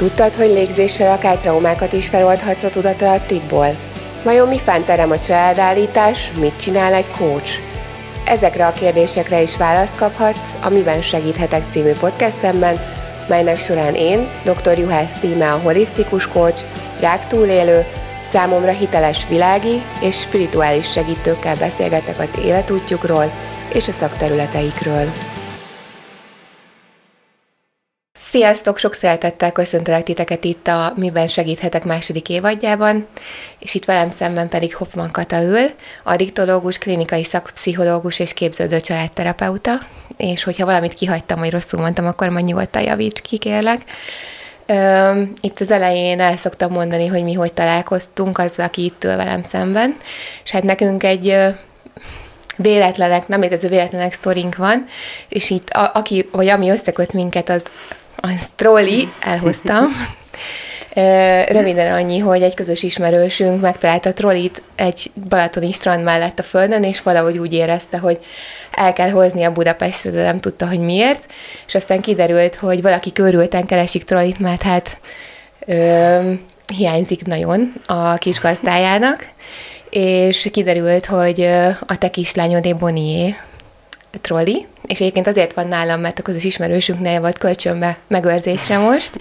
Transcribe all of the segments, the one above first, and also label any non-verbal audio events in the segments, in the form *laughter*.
Tudtad, hogy légzéssel akár traumákat is feloldhatsz a tudatalattidból? Vajon mi fánterem a családállítás, mit csinál egy coach? Ezekre a kérdésekre is választ kaphatsz a Miben segíthetek című podcastemben, melynek során én, dr. Juhász Tíme a holisztikus coach, rák túlélő, számomra hiteles világi és spirituális segítőkkel beszélgetek az életútjukról és a szakterületeikről. Sziasztok! Sok szeretettel köszöntelek titeket itt a Miben segíthetek második évadjában, és itt velem szemben pedig Hoffman Kata ül, addiktológus, klinikai szakpszichológus és képződő családterapeuta, és hogyha valamit kihagytam, vagy rosszul mondtam, akkor majd nyugodtan javíts ki, kérlek. Itt az elején el szoktam mondani, hogy mi hogy találkoztunk azzal, aki itt ül velem szemben, és hát nekünk egy véletlenek, nem létező véletlenek sztorink van, és itt a, aki, vagy ami összeköt minket, az az trolli, elhoztam. Röviden annyi, hogy egy közös ismerősünk megtalálta trollit egy balatoni strand mellett a földön, és valahogy úgy érezte, hogy el kell hozni a Budapestre, de nem tudta, hogy miért, és aztán kiderült, hogy valaki körülten keresik trollit, mert hát ö, hiányzik nagyon a kis gazdájának, és kiderült, hogy a te kislányodé Bonié trolli, és egyébként azért van nálam, mert a közös ismerősünknél volt kölcsönbe megőrzésre most,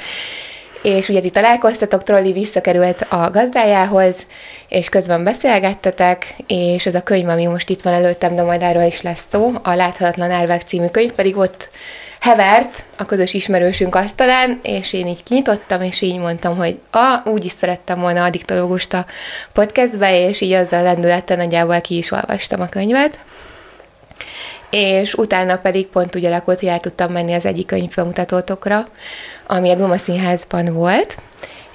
és ugye itt találkoztatok, Trolli visszakerült a gazdájához, és közben beszélgettetek, és ez a könyv, ami most itt van előttem, de majd erről is lesz szó, a Láthatatlan Árvák című könyv, pedig ott hevert a közös ismerősünk asztalán, és én így kinyitottam, és így mondtam, hogy a, úgy is szerettem volna addiktológust a podcastbe, és így azzal lendülettel nagyjából ki is olvastam a könyvet és utána pedig pont úgy alakult, hogy el tudtam menni az egyik könyvbemutatótokra, ami a Duma Színházban volt,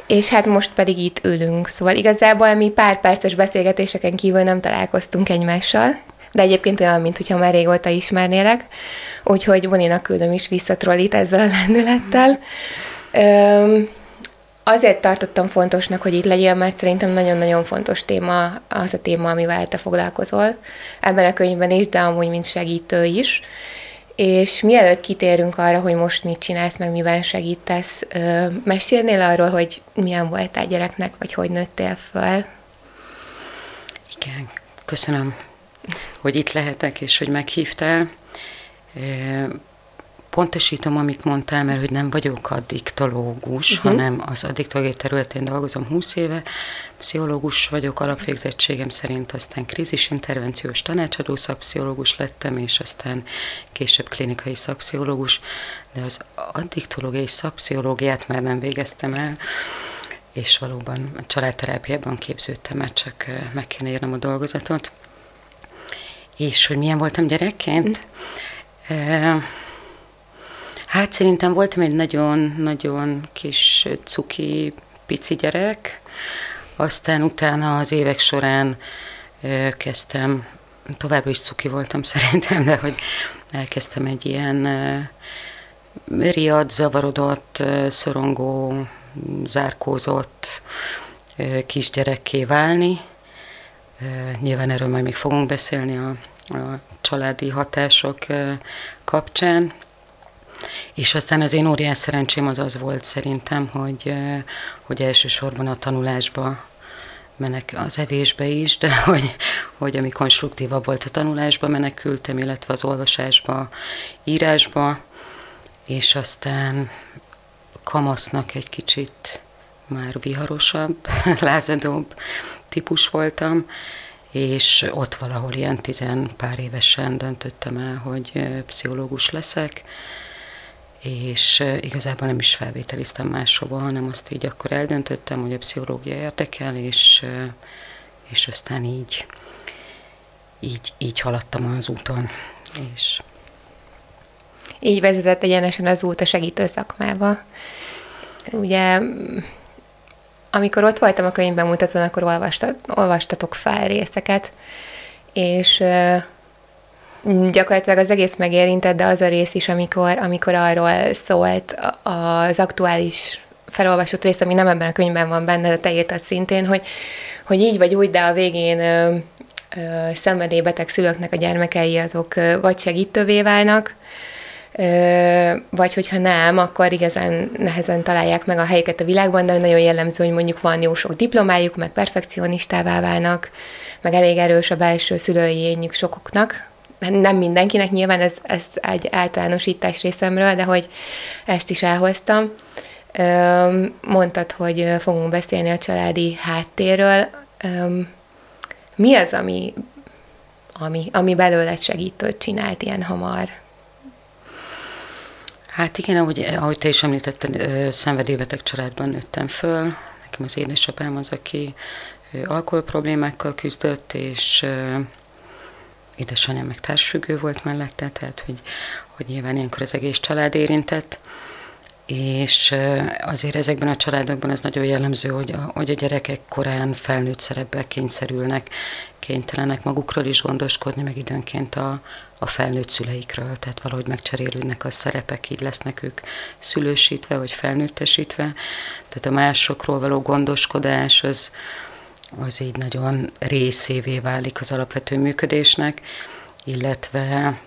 és hát most pedig itt ülünk. Szóval igazából mi pár perces beszélgetéseken kívül nem találkoztunk egymással, de egyébként olyan, mintha már régóta ismernélek, úgyhogy Boninak küldöm is vissza trollit ezzel a lendülettel. Üm, Azért tartottam fontosnak, hogy itt legyél, mert szerintem nagyon-nagyon fontos téma az a téma, amivel te foglalkozol. Ebben a könyvben is, de amúgy mint segítő is. És mielőtt kitérünk arra, hogy most mit csinálsz, meg miben segítesz, mesélnél arról, hogy milyen voltál gyereknek, vagy hogy nőttél föl? Igen, köszönöm, hogy itt lehetek, és hogy meghívtál pontosítom, amit mondtál, mert hogy nem vagyok addiktológus, uh-huh. hanem az addiktológiai területén dolgozom 20 éve, pszichológus vagyok alapvégzettségem szerint, aztán krízisintervenciós tanácsadó szakpszichológus lettem, és aztán később klinikai szakpszichológus, de az addiktológiai szakpszichológiát már nem végeztem el, és valóban a családterápiában képződtem, mert csak meg kéne írnom a dolgozatot. És hogy milyen voltam gyerekként? Uh-huh. Hát szerintem voltam egy nagyon-nagyon kis cuki pici gyerek, aztán utána az évek során kezdtem, továbbra is cuki voltam *laughs* szerintem, de hogy elkezdtem egy ilyen riad, zavarodott, szorongó, zárkózott kisgyerekké válni. Nyilván erről majd még fogunk beszélni a, a családi hatások kapcsán. És aztán az én óriás szerencsém az az volt szerintem, hogy, hogy elsősorban a tanulásba menek az evésbe is, de *laughs* hogy, hogy ami konstruktívabb volt a tanulásba menekültem, illetve az olvasásba, írásba, és aztán kamasznak egy kicsit már viharosabb, *laughs* lázadóbb típus voltam, és ott valahol ilyen tizen pár évesen döntöttem el, hogy pszichológus leszek, és igazából nem is felvételiztem máshova, hanem azt így akkor eldöntöttem, hogy a pszichológia érdekel, és, és aztán így, így, így haladtam az úton. És... Így vezetett egyenesen az út a segítő szakmába. Ugye amikor ott voltam a könyvbemutatón, akkor olvastat, olvastatok fel részeket, és Gyakorlatilag az egész megérintett, de az a rész is, amikor, amikor arról szólt az aktuális felolvasott rész, ami nem ebben a könyvben van benne, de te írtad szintén, hogy, hogy így vagy úgy, de a végén ö, ö, szenvedélybeteg szülőknek a gyermekei azok ö, vagy segítővé válnak, vagy hogyha nem, akkor igazán nehezen találják meg a helyüket a világban, de nagyon jellemző, hogy mondjuk van jó sok diplomájuk, meg perfekcionistává válnak, meg elég erős a belső szülői sokoknak, nem mindenkinek, nyilván ez, ez egy általánosítás részemről, de hogy ezt is elhoztam. Mondtad, hogy fogunk beszélni a családi háttérről. Mi az, ami, ami, ami belőled segítőt csinált ilyen hamar? Hát igen, ahogy, ahogy te is említetted, szenvedélybeteg családban nőttem föl. Nekem az édesapám az, aki alkoholproblémákkal küzdött, és édesanyám meg társfüggő volt mellette, tehát hogy, hogy nyilván ilyenkor az egész család érintett, és azért ezekben a családokban az nagyon jellemző, hogy a, hogy a gyerekek korán felnőtt szerepbe kényszerülnek, kénytelenek magukról is gondoskodni, meg időnként a, a felnőtt szüleikről, tehát valahogy megcserélődnek a szerepek, így lesznek ők szülősítve, vagy felnőttesítve. Tehát a másokról való gondoskodás az, az így nagyon részévé válik az alapvető működésnek, illetve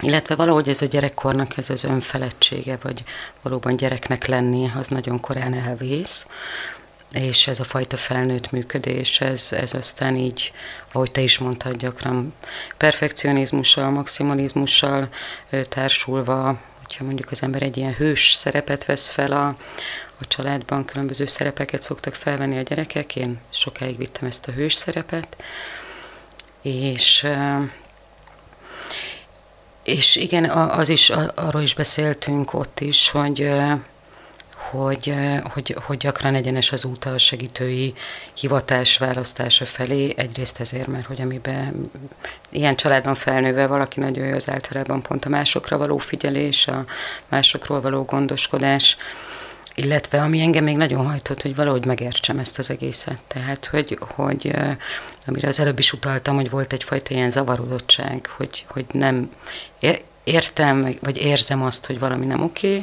illetve valahogy ez a gyerekkornak ez az önfeledtsége, vagy valóban gyereknek lenni, az nagyon korán elvész, és ez a fajta felnőtt működés, ez, ez aztán így, ahogy te is mondtad, gyakran perfekcionizmussal, maximalizmussal társulva, hogyha mondjuk az ember egy ilyen hős szerepet vesz fel a, a családban, különböző szerepeket szoktak felvenni a gyerekek, én sokáig vittem ezt a hős szerepet, és és igen, az is, arról is beszéltünk ott is, hogy hogy, hogy, hogy gyakran egyenes az út a segítői hivatás választása felé. Egyrészt ezért, mert hogy amiben ilyen családban felnőve valaki nagyon jó az általában pont a másokra való figyelés, a másokról való gondoskodás, illetve ami engem még nagyon hajtott, hogy valahogy megértsem ezt az egészet. Tehát, hogy, hogy amire az előbb is utaltam, hogy volt egyfajta ilyen zavarodottság, hogy, hogy nem értem, vagy érzem azt, hogy valami nem oké,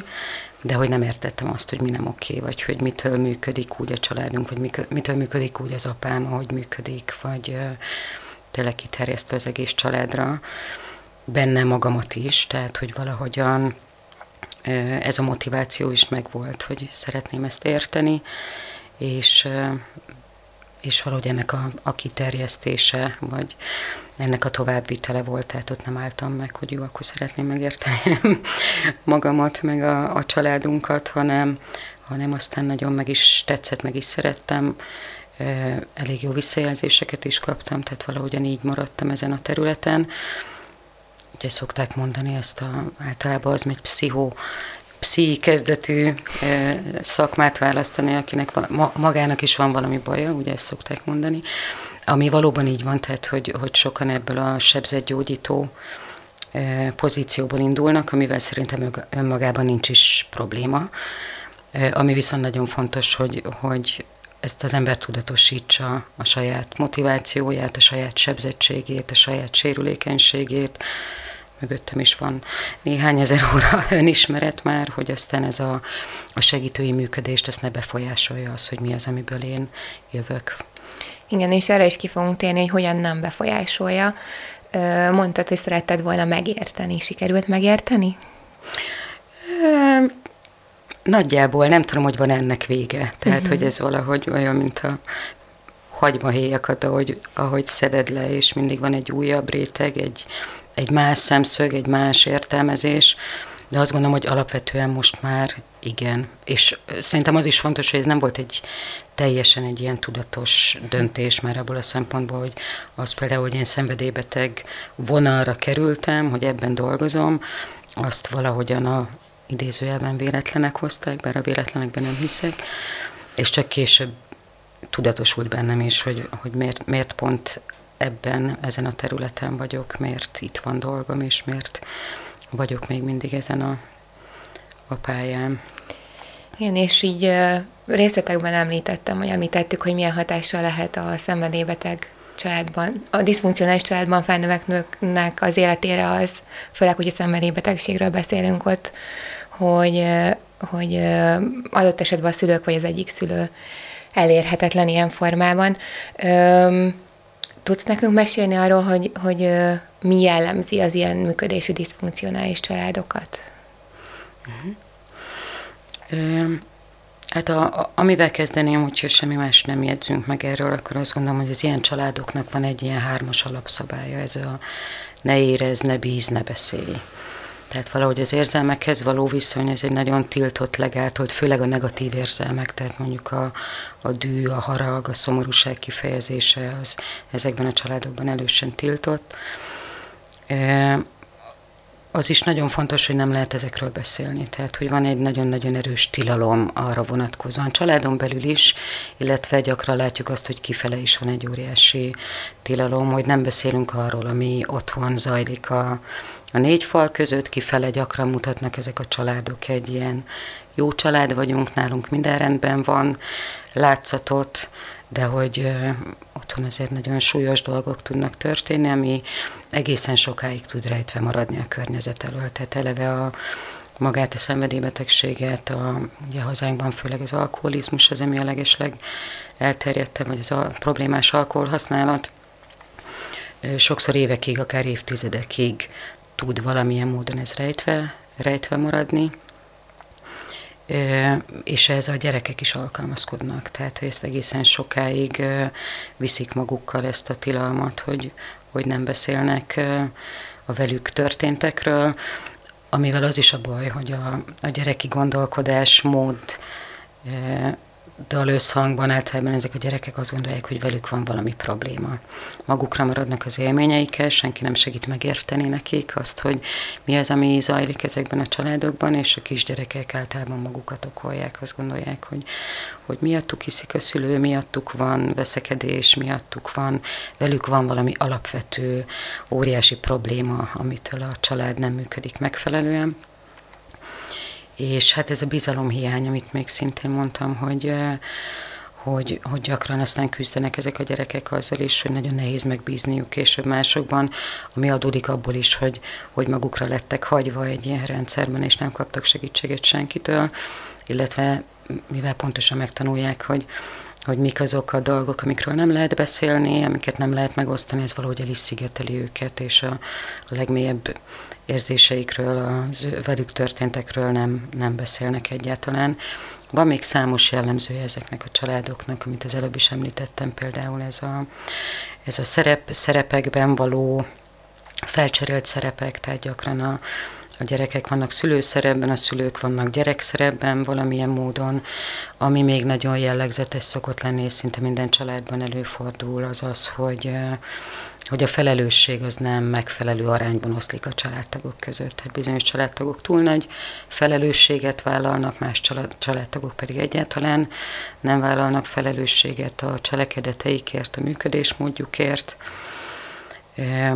de hogy nem értettem azt, hogy mi nem oké, vagy hogy mitől működik úgy a családunk, vagy mitől működik úgy az apám, ahogy működik, vagy tényleg kiterjesztve az egész családra, benne magamat is, tehát hogy valahogyan ez a motiváció is megvolt, hogy szeretném ezt érteni, és, és valahogy ennek a, a kiterjesztése, vagy ennek a továbbvitele volt, tehát ott nem álltam meg, hogy jó, akkor szeretném megérteni *laughs* magamat, meg a, a családunkat, hanem, hanem aztán nagyon meg is tetszett, meg is szerettem, elég jó visszajelzéseket is kaptam, tehát valahogyan így maradtam ezen a területen, ugye szokták mondani ezt a, általában az egy pszichó, pszichi kezdetű szakmát választani, akinek magának is van valami baja, ugye ezt szokták mondani, ami valóban így van, tehát hogy, hogy sokan ebből a sebzetgyógyító pozícióból indulnak, amivel szerintem önmagában nincs is probléma, ami viszont nagyon fontos, hogy, hogy ezt az ember tudatosítsa a saját motivációját, a saját sebzettségét, a saját sérülékenységét, mögöttem is van néhány ezer óra *laughs* önismeret már, hogy aztán ez a, a segítői működést ezt ne befolyásolja az, hogy mi az, amiből én jövök. Igen, és erre is ki fogunk térni, hogy hogyan nem befolyásolja. Mondtad, hogy szeretted volna megérteni. Sikerült megérteni? Nagyjából nem tudom, hogy van ennek vége. Tehát, uh-huh. hogy ez valahogy olyan, mint a hagymahéjakat, ahogy, ahogy szeded le, és mindig van egy újabb réteg, egy, egy más szemszög, egy más értelmezés, de azt gondolom, hogy alapvetően most már igen. És szerintem az is fontos, hogy ez nem volt egy teljesen egy ilyen tudatos döntés már abból a szempontból, hogy az például, hogy én szenvedélybeteg vonalra kerültem, hogy ebben dolgozom, azt valahogyan a idézőjelben véletlenek hozták, bár a véletlenekben nem hiszek, és csak később tudatosult bennem is, hogy, hogy miért, miért pont ebben, ezen a területen vagyok, miért itt van dolgom, és miért vagyok még mindig ezen a, a pályán. Igen, és így részletekben említettem, hogy említettük, hogy milyen hatással lehet a szenvedélybeteg családban, a diszfunkcionális családban felnövek nőknek az életére az, főleg, hogy a szenvedélybetegségről beszélünk ott, hogy, hogy adott esetben a szülők vagy az egyik szülő elérhetetlen ilyen formában. Tudsz nekünk mesélni arról, hogy, hogy mi jellemzi az ilyen működésű diszfunkcionális családokat? Uh-huh. Hát a, a, amivel kezdeném, hogyha semmi más nem jegyzünk meg erről, akkor azt gondolom, hogy az ilyen családoknak van egy ilyen hármas alapszabálya, ez a ne érez, ne bíz, ne beszélj. Tehát valahogy az érzelmekhez való viszony, ez egy nagyon tiltott, legátolt, főleg a negatív érzelmek, tehát mondjuk a, a dű, a harag, a szomorúság kifejezése, az ezekben a családokban elősen tiltott. Az is nagyon fontos, hogy nem lehet ezekről beszélni. Tehát, hogy van egy nagyon-nagyon erős tilalom arra vonatkozóan. Családon belül is, illetve gyakran látjuk azt, hogy kifele is van egy óriási tilalom, hogy nem beszélünk arról, ami otthon zajlik a, a négy fal között, kifele gyakran mutatnak ezek a családok egy ilyen jó család vagyunk, nálunk minden rendben van, látszatot, de hogy ö, otthon azért nagyon súlyos dolgok tudnak történni, ami egészen sokáig tud rejtve maradni a környezet elől. Tehát eleve a, magát a szenvedélybetegséget, a, ugye hazánkban főleg az alkoholizmus az, ami a legesleg elterjedtebb, vagy az a problémás alkoholhasználat. Sokszor évekig, akár évtizedekig tud valamilyen módon ez rejtve, rejtve maradni, és ez a gyerekek is alkalmazkodnak, tehát hogy ezt egészen sokáig viszik magukkal ezt a tilalmat, hogy, hogy nem beszélnek a velük történtekről, amivel az is a baj, hogy a, a gyereki gondolkodás mód dal összhangban általában ezek a gyerekek azt gondolják, hogy velük van valami probléma. Magukra maradnak az élményeikkel, senki nem segít megérteni nekik azt, hogy mi az, ami zajlik ezekben a családokban, és a kisgyerekek általában magukat okolják, azt gondolják, hogy, hogy miattuk hiszik a szülő, miattuk van veszekedés, miattuk van, velük van valami alapvető, óriási probléma, amitől a család nem működik megfelelően. És hát ez a bizalomhiány, amit még szintén mondtam, hogy, hogy, hogy gyakran aztán küzdenek ezek a gyerekek azzal is, hogy nagyon nehéz megbízniuk később másokban, ami adódik abból is, hogy, hogy magukra lettek hagyva egy ilyen rendszerben, és nem kaptak segítséget senkitől, illetve mivel pontosan megtanulják, hogy, hogy mik azok a dolgok, amikről nem lehet beszélni, amiket nem lehet megosztani, ez valahogy el is szigeteli őket, és a, a legmélyebb érzéseikről, az velük történtekről nem, nem beszélnek egyáltalán. Van még számos jellemzője ezeknek a családoknak, amit az előbb is említettem, például ez a, ez a szerep, szerepekben való felcserélt szerepek, tehát gyakran a, a gyerekek vannak szülőszerepben, a szülők vannak gyerekszerepben valamilyen módon, ami még nagyon jellegzetes szokott lenni, és szinte minden családban előfordul, az az, hogy hogy a felelősség az nem megfelelő arányban oszlik a családtagok között. Tehát bizonyos családtagok túl nagy felelősséget vállalnak, más család, családtagok pedig egyáltalán nem vállalnak felelősséget a cselekedeteikért, a működésmódjukért. E,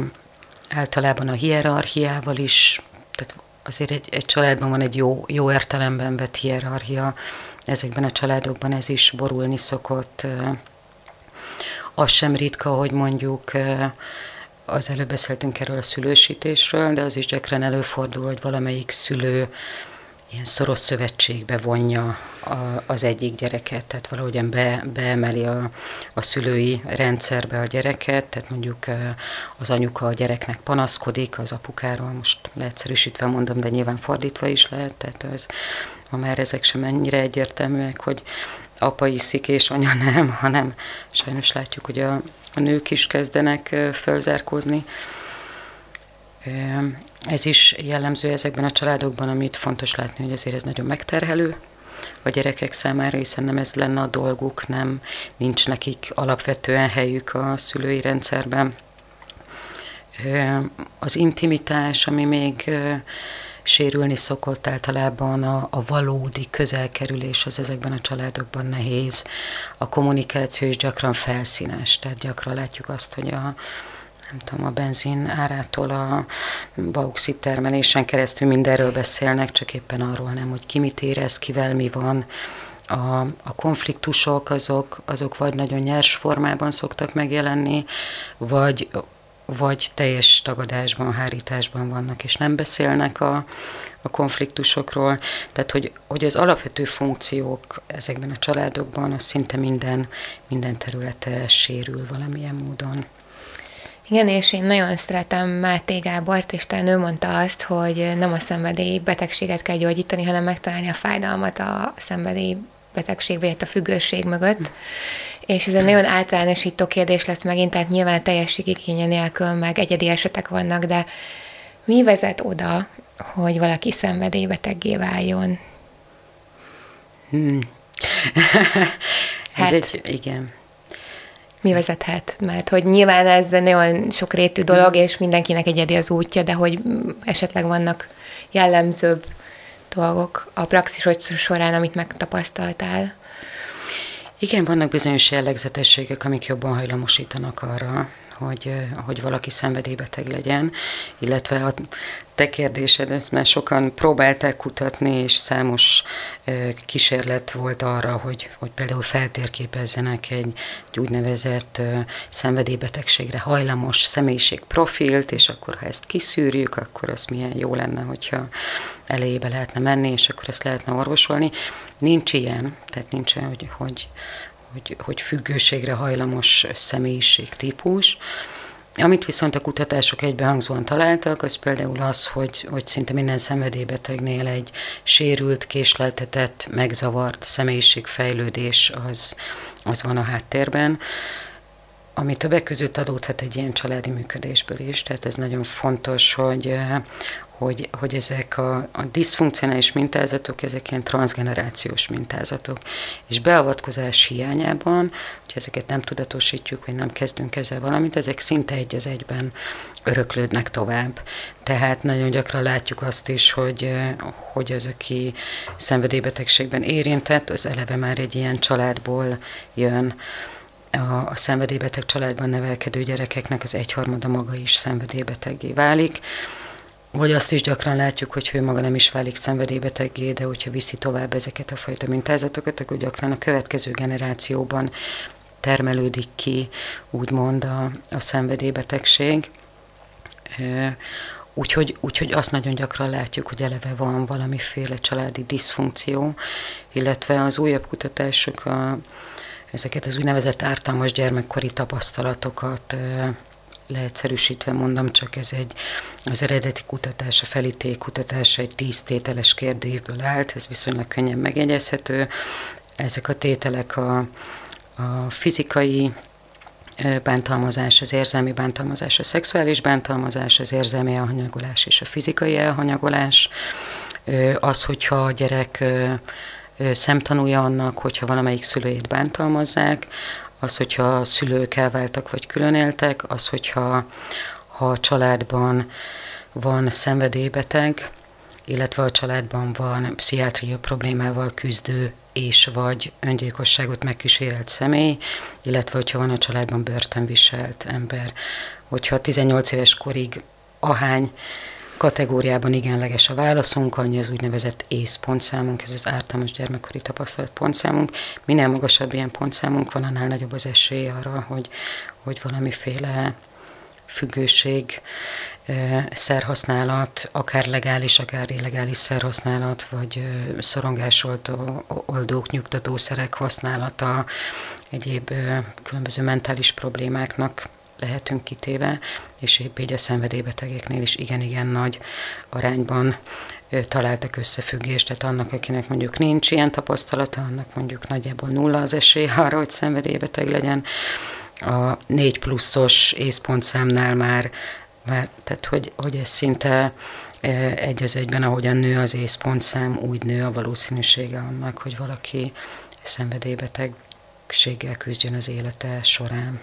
általában a hierarchiával is, tehát azért egy, egy családban van egy jó, jó értelemben vett hierarchia, ezekben a családokban ez is borulni szokott, az sem ritka, hogy mondjuk az előbb beszéltünk erről a szülősítésről, de az is gyakran előfordul, hogy valamelyik szülő ilyen szoros szövetségbe vonja a, az egyik gyereket, tehát valahogyan be, beemeli a, a szülői rendszerbe a gyereket, tehát mondjuk az anyuka a gyereknek panaszkodik, az apukáról, most leegyszerűsítve mondom, de nyilván fordítva is lehet, tehát az, ma már ezek sem ennyire egyértelműek, hogy apa iszik és anya nem, *laughs* hanem sajnos látjuk, hogy a, a nők is kezdenek fölzárkózni. Ez is jellemző ezekben a családokban, amit fontos látni, hogy azért ez nagyon megterhelő a gyerekek számára, hiszen nem ez lenne a dolguk, nem nincs nekik alapvetően helyük a szülői rendszerben. Az intimitás, ami még sérülni szokott általában a, a valódi közelkerülés, az ezekben a családokban nehéz. A kommunikáció is gyakran felszínes, tehát gyakran látjuk azt, hogy a, nem tudom, a benzin árától a bauxit termelésen keresztül mindenről beszélnek, csak éppen arról nem, hogy ki mit érez, kivel mi van. A, a konfliktusok azok, azok vagy nagyon nyers formában szoktak megjelenni, vagy, vagy teljes tagadásban, hárításban vannak, és nem beszélnek a, a konfliktusokról. Tehát, hogy, hogy az alapvető funkciók ezekben a családokban, az szinte minden, minden területe sérül valamilyen módon. Igen, és én nagyon szeretem Máté Gábort, és talán ő mondta azt, hogy nem a szenvedély betegséget kell gyógyítani, hanem megtalálni a fájdalmat a szenvedély betegség, vagy hát a függőség mögött. És ez egy nagyon általánosító kérdés lesz megint, tehát nyilván teljességigénye nélkül, meg egyedi esetek vannak, de mi vezet oda, hogy valaki szenvedélybeteggé váljon? Hmm. *laughs* ez hát, egy, igen. Mi vezethet? Mert hogy nyilván ez nagyon sok rétű dolog, hmm. és mindenkinek egyedi az útja, de hogy esetleg vannak jellemzőbb dolgok a praxis során, amit megtapasztaltál? Igen, vannak bizonyos jellegzetességek, amik jobban hajlamosítanak arra, hogy, hogy valaki szenvedélybeteg legyen, illetve a te kérdésed, ezt már sokan próbálták kutatni, és számos kísérlet volt arra, hogy, hogy például feltérképezzenek egy, egy úgynevezett szenvedélybetegségre hajlamos személyiségprofilt, és akkor ha ezt kiszűrjük, akkor az milyen jó lenne, hogyha elejébe lehetne menni, és akkor ezt lehetne orvosolni. Nincs ilyen, tehát nincs olyan, hogy, hogy, hogy, hogy függőségre hajlamos személyiség típus. Amit viszont a kutatások egybehangzóan találtak, az például az, hogy, hogy szinte minden szenvedélybetegnél egy sérült, késleltetett, megzavart személyiségfejlődés az, az van a háttérben, ami többek között adódhat egy ilyen családi működésből is, tehát ez nagyon fontos, hogy, hogy, hogy ezek a, a diszfunkcionális mintázatok, ezek ilyen transgenerációs mintázatok. És beavatkozás hiányában, hogy ezeket nem tudatosítjuk, vagy nem kezdünk ezzel valamit, ezek szinte egy az egyben öröklődnek tovább. Tehát nagyon gyakran látjuk azt is, hogy, hogy az, aki szenvedélybetegségben érintett, az eleve már egy ilyen családból jön. A, a szenvedélybeteg családban nevelkedő gyerekeknek az egyharmada maga is szenvedélybeteggé válik vagy azt is gyakran látjuk, hogy ő maga nem is válik szenvedélybeteggé, de hogyha viszi tovább ezeket a fajta mintázatokat, akkor gyakran a következő generációban termelődik ki, úgymond a, a szenvedélybetegség. Úgyhogy, úgyhogy azt nagyon gyakran látjuk, hogy eleve van valamiféle családi diszfunkció, illetve az újabb kutatások a, ezeket az úgynevezett ártalmas gyermekkori tapasztalatokat leegyszerűsítve mondom, csak ez egy, az eredeti kutatás, a felíték kutatása egy tíz tételes kérdésből állt, ez viszonylag könnyen megjegyezhető. Ezek a tételek a, a fizikai bántalmazás, az érzelmi bántalmazás, a szexuális bántalmazás, az érzelmi elhanyagolás és a fizikai elhanyagolás, az, hogyha a gyerek szemtanúja annak, hogyha valamelyik szülőjét bántalmazzák, az, hogyha szülők elváltak vagy külön éltek, az, hogyha ha a családban van szenvedélybeteg, illetve a családban van pszichiátria problémával küzdő és vagy öngyilkosságot megkísérelt személy, illetve hogyha van a családban börtönviselt ember. Hogyha 18 éves korig ahány kategóriában igenleges a válaszunk, annyi az úgynevezett ész pontszámunk, ez az ártalmas gyermekkori tapasztalat pontszámunk. Minél magasabb ilyen pontszámunk van, annál nagyobb az esély arra, hogy, hogy valamiféle függőség, szerhasználat, akár legális, akár illegális szerhasználat, vagy szorongásoltó oldók, nyugtatószerek használata, egyéb különböző mentális problémáknak lehetünk kitéve, és épp így a szenvedélybetegeknél is igen-igen nagy arányban találtak összefüggést, tehát annak, akinek mondjuk nincs ilyen tapasztalata, annak mondjuk nagyjából nulla az esély arra, hogy szenvedélybeteg legyen. A négy pluszos észpontszámnál már, már tehát hogy, hogy ez szinte egy az egyben, ahogyan nő az észpontszám, úgy nő a valószínűsége annak, hogy valaki szenvedélybetegséggel küzdjön az élete során.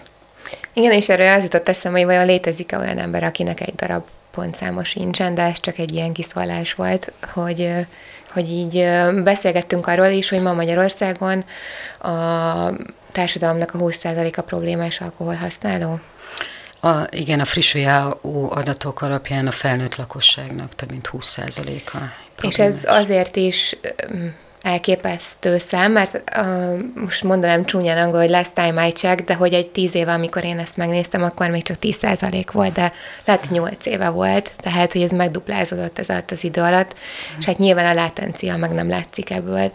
Igen, és erről az jutott eszembe, hogy vajon létezik-e olyan ember, akinek egy darab pontszáma sincsen, de ez csak egy ilyen kiszólás volt, hogy, hogy így beszélgettünk arról is, hogy ma Magyarországon a társadalomnak a 20%-a problémás alkoholhasználó. A, igen, a friss WHO adatok alapján a felnőtt lakosságnak több mint 20%-a. És ez azért is elképesztő szám, mert uh, most mondanám csúnyán angol, hogy last time I check, de hogy egy tíz éve, amikor én ezt megnéztem, akkor még csak 10% volt, de lehet, hogy 8 éve volt, tehát, hogy ez megduplázódott ez alatt az idő alatt, és hát nyilván a látencia meg nem látszik ebből,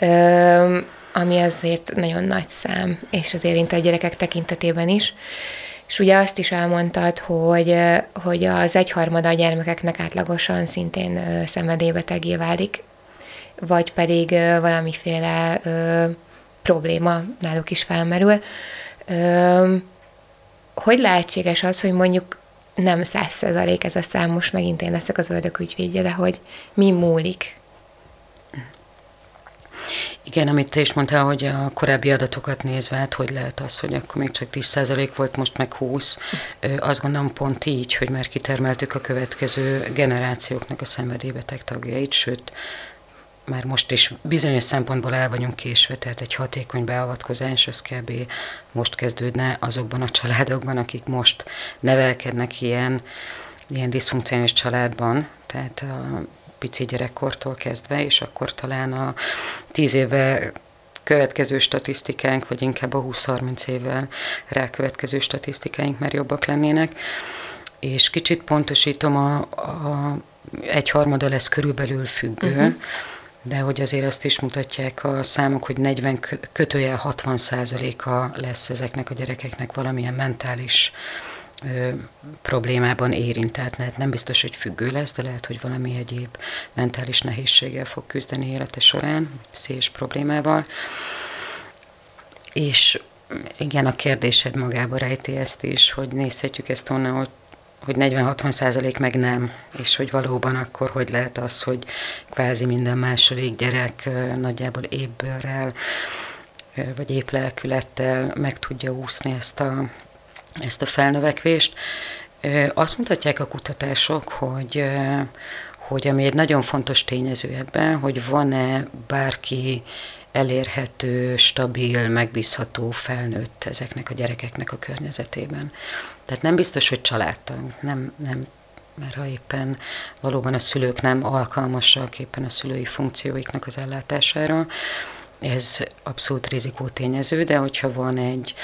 uh, ami azért nagyon nagy szám, és az érintett gyerekek tekintetében is. És ugye azt is elmondtad, hogy, hogy az egyharmada a gyermekeknek átlagosan szintén szenvedélybetegé válik, vagy pedig valamiféle ö, probléma náluk is felmerül. Ö, hogy lehetséges az, hogy mondjuk nem száz százalék ez a szám, most megint én leszek az ördög ügyvédje, de hogy mi múlik? Igen, amit te is mondtál, hogy a korábbi adatokat nézve, hát hogy lehet az, hogy akkor még csak 10% volt, most meg 20. Azt gondolom pont így, hogy már kitermeltük a következő generációknak a szenvedélybeteg tagjait, sőt, már most is bizonyos szempontból el vagyunk késve, tehát egy hatékony beavatkozás az kb. most kezdődne azokban a családokban, akik most nevelkednek ilyen, ilyen diszfunkciós családban, tehát a pici gyerekkortól kezdve, és akkor talán a tíz éve következő statisztikánk, vagy inkább a 20-30 évvel rákövetkező statisztikáink már jobbak lennének. És kicsit pontosítom, a, a egyharmada lesz körülbelül függő, uh-huh de hogy azért azt is mutatják a számok, hogy 40 kötője 60 százaléka lesz ezeknek a gyerekeknek valamilyen mentális ö, problémában érint. Tehát nem biztos, hogy függő lesz, de lehet, hogy valami egyéb mentális nehézséggel fog küzdeni élete során, pszichés problémával. És igen, a kérdésed magába rejti ezt is, hogy nézhetjük ezt onnan, hogy hogy 40-60 százalék meg nem, és hogy valóban akkor hogy lehet az, hogy kvázi minden második gyerek nagyjából épbőrrel, vagy épp lelkülettel meg tudja úszni ezt a, ezt a felnövekvést. Azt mutatják a kutatások, hogy, hogy ami egy nagyon fontos tényező ebben, hogy van-e bárki elérhető, stabil, megbízható felnőtt ezeknek a gyerekeknek a környezetében. Tehát nem biztos, hogy családtag, nem, nem mert ha éppen valóban a szülők nem alkalmasak éppen a szülői funkcióiknak az ellátására, ez abszolút rizikótényező, de hogyha van egy,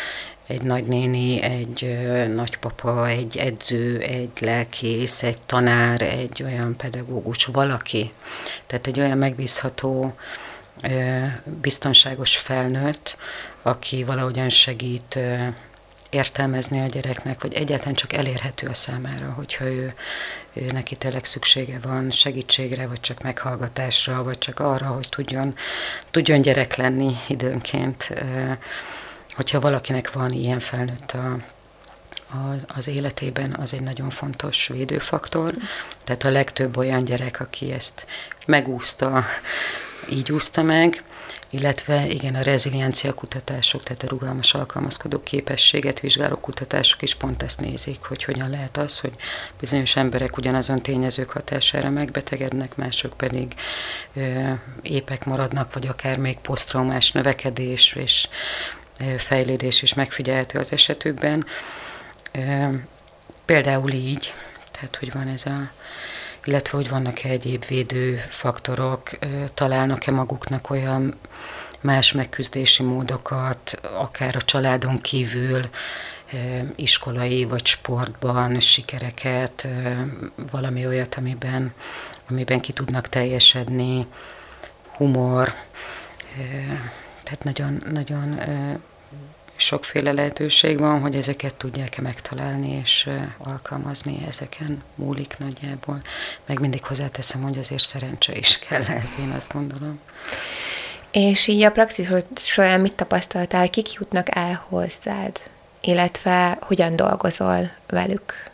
egy nagynéni, egy nagypapa, egy edző, egy lelkész, egy tanár, egy olyan pedagógus, valaki, tehát egy olyan megbízható, biztonságos felnőtt, aki valahogyan segít értelmezni a gyereknek, vagy egyáltalán csak elérhető a számára, hogyha ő, ő neki tényleg szüksége van segítségre, vagy csak meghallgatásra, vagy csak arra, hogy tudjon, tudjon gyerek lenni időnként. Hogyha valakinek van ilyen felnőtt a, az, az életében, az egy nagyon fontos védőfaktor. Tehát a legtöbb olyan gyerek, aki ezt megúszta, így úszta meg, illetve igen, a reziliencia kutatások, tehát a rugalmas alkalmazkodó képességet vizsgáló kutatások is pont ezt nézik, hogy hogyan lehet az, hogy bizonyos emberek ugyanazon tényezők hatására megbetegednek, mások pedig ö, épek maradnak, vagy akár még posztraumás növekedés és ö, fejlődés is megfigyelhető az esetükben. Ö, például így, tehát hogy van ez a illetve hogy vannak-e egyéb védőfaktorok, találnak-e maguknak olyan más megküzdési módokat, akár a családon kívül, iskolai vagy sportban sikereket, valami olyat, amiben, amiben ki tudnak teljesedni, humor, tehát nagyon, nagyon sokféle lehetőség van, hogy ezeket tudják-e megtalálni és alkalmazni, ezeken múlik nagyjából. Meg mindig hozzáteszem, hogy azért szerencse is kell ez, én azt gondolom. És így a praxis során mit tapasztaltál, hogy kik jutnak el hozzád, illetve hogyan dolgozol velük?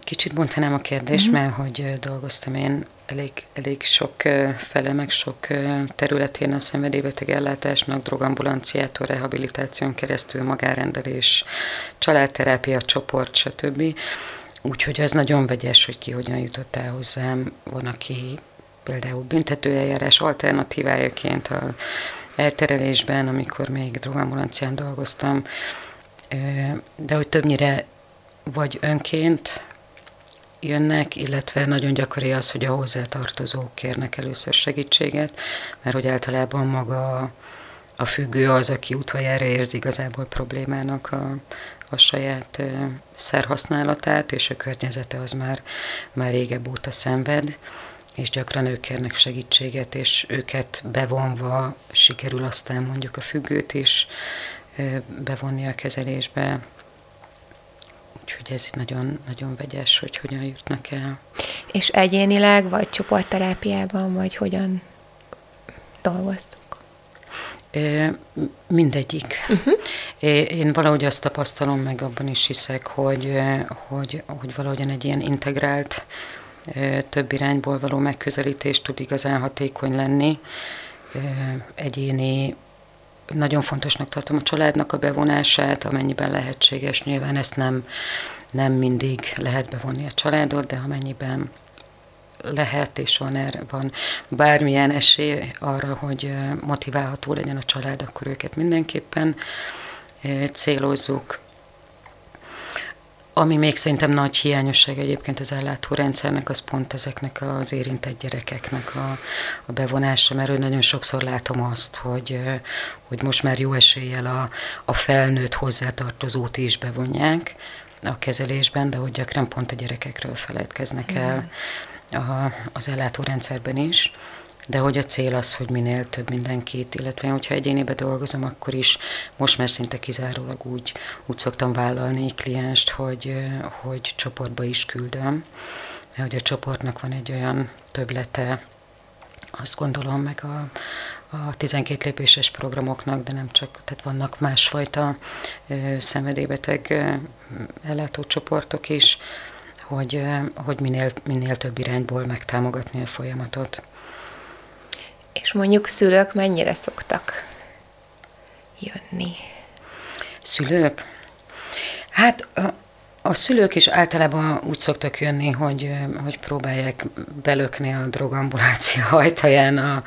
Kicsit bontanám a kérdést, uh-huh. mert hogy dolgoztam én elég, elég sok fele, meg sok területén a szenvedélybeteg ellátásnak, drogambulanciától, rehabilitáción keresztül, magárendelés, családterápia, csoport, stb. Úgyhogy az nagyon vegyes, hogy ki hogyan jutott el hozzám. Van, aki például büntetőeljárás alternatívájaként a elterelésben, amikor még drogambulancián dolgoztam, de hogy többnyire vagy önként jönnek, illetve nagyon gyakori az, hogy a hozzátartozók kérnek először segítséget, mert hogy általában maga a függő az, aki utoljára érzi igazából problémának a, a saját szerhasználatát, és a környezete az már, már régebb óta szenved, és gyakran ők kérnek segítséget, és őket bevonva sikerül aztán mondjuk a függőt is bevonni a kezelésbe. Úgyhogy ez nagyon, nagyon vegyes, hogy hogyan jutnak el. És egyénileg, vagy csoportterápiában, vagy hogyan dolgoztok? Mindegyik. Uh-huh. Én valahogy azt tapasztalom, meg abban is hiszek, hogy, hogy, hogy valahogyan egy ilyen integrált, több irányból való megközelítés tud igazán hatékony lenni. Egyéni nagyon fontosnak tartom a családnak a bevonását, amennyiben lehetséges. Nyilván ezt nem, nem mindig lehet bevonni a családot, de amennyiben lehet és van, erre, van bármilyen esély arra, hogy motiválható legyen a család, akkor őket mindenképpen célozzuk. Ami még szerintem nagy hiányosság egyébként az ellátórendszernek, az pont ezeknek az érintett gyerekeknek a, a bevonása, mert nagyon sokszor látom azt, hogy, hogy most már jó eséllyel a, a felnőtt hozzátartozót is bevonják a kezelésben, de hogy gyakran pont a gyerekekről feledkeznek el a, az ellátórendszerben is de hogy a cél az, hogy minél több mindenkit, illetve hogyha egyénibe dolgozom, akkor is most már szinte kizárólag úgy, úgy szoktam vállalni klienst, hogy, hogy csoportba is küldöm, mert hogy a csoportnak van egy olyan töblete, azt gondolom, meg a, a 12 lépéses programoknak, de nem csak, tehát vannak másfajta ö, szenvedélybeteg ö, ellátócsoportok is, hogy, hogy minél, minél több irányból megtámogatni a folyamatot. És mondjuk szülők mennyire szoktak jönni? Szülők? Hát a, a szülők is általában úgy szoktak jönni, hogy, hogy próbálják belökni a drogambulancia *laughs* ajtaján a,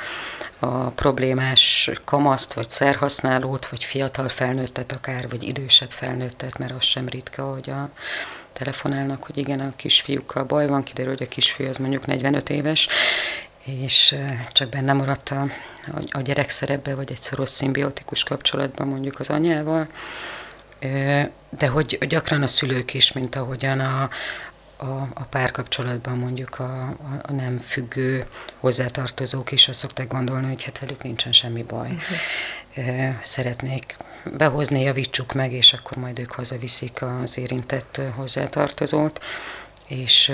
a problémás kamaszt, vagy szerhasználót, vagy fiatal felnőttet akár, vagy idősebb felnőttet, mert az sem ritka, hogy a telefonálnak, hogy igen, a kisfiúkkal baj van, kiderül, hogy a kisfiú az mondjuk 45 éves, és csak benne maradt a, a gyerek szerepbe, vagy egy szoros szimbiotikus kapcsolatban mondjuk az anyával, de hogy gyakran a szülők is, mint ahogyan a, a, a párkapcsolatban mondjuk a, a, a nem függő hozzátartozók is azt szokták gondolni, hogy hát velük nincsen semmi baj. Uh-huh. Szeretnék behozni, javítsuk meg, és akkor majd ők hazaviszik az érintett hozzátartozót, és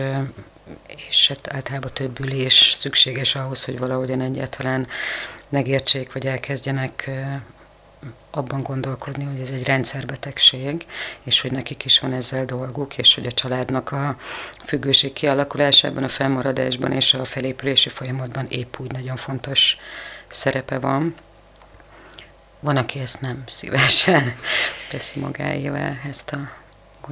és hát általában több ülés szükséges ahhoz, hogy valahogyan egyáltalán megértsék, vagy elkezdjenek abban gondolkodni, hogy ez egy rendszerbetegség, és hogy nekik is van ezzel dolguk, és hogy a családnak a függőség kialakulásában, a fennmaradásban és a felépülési folyamatban épp úgy nagyon fontos szerepe van. Van, aki ezt nem szívesen teszi magáével, ezt a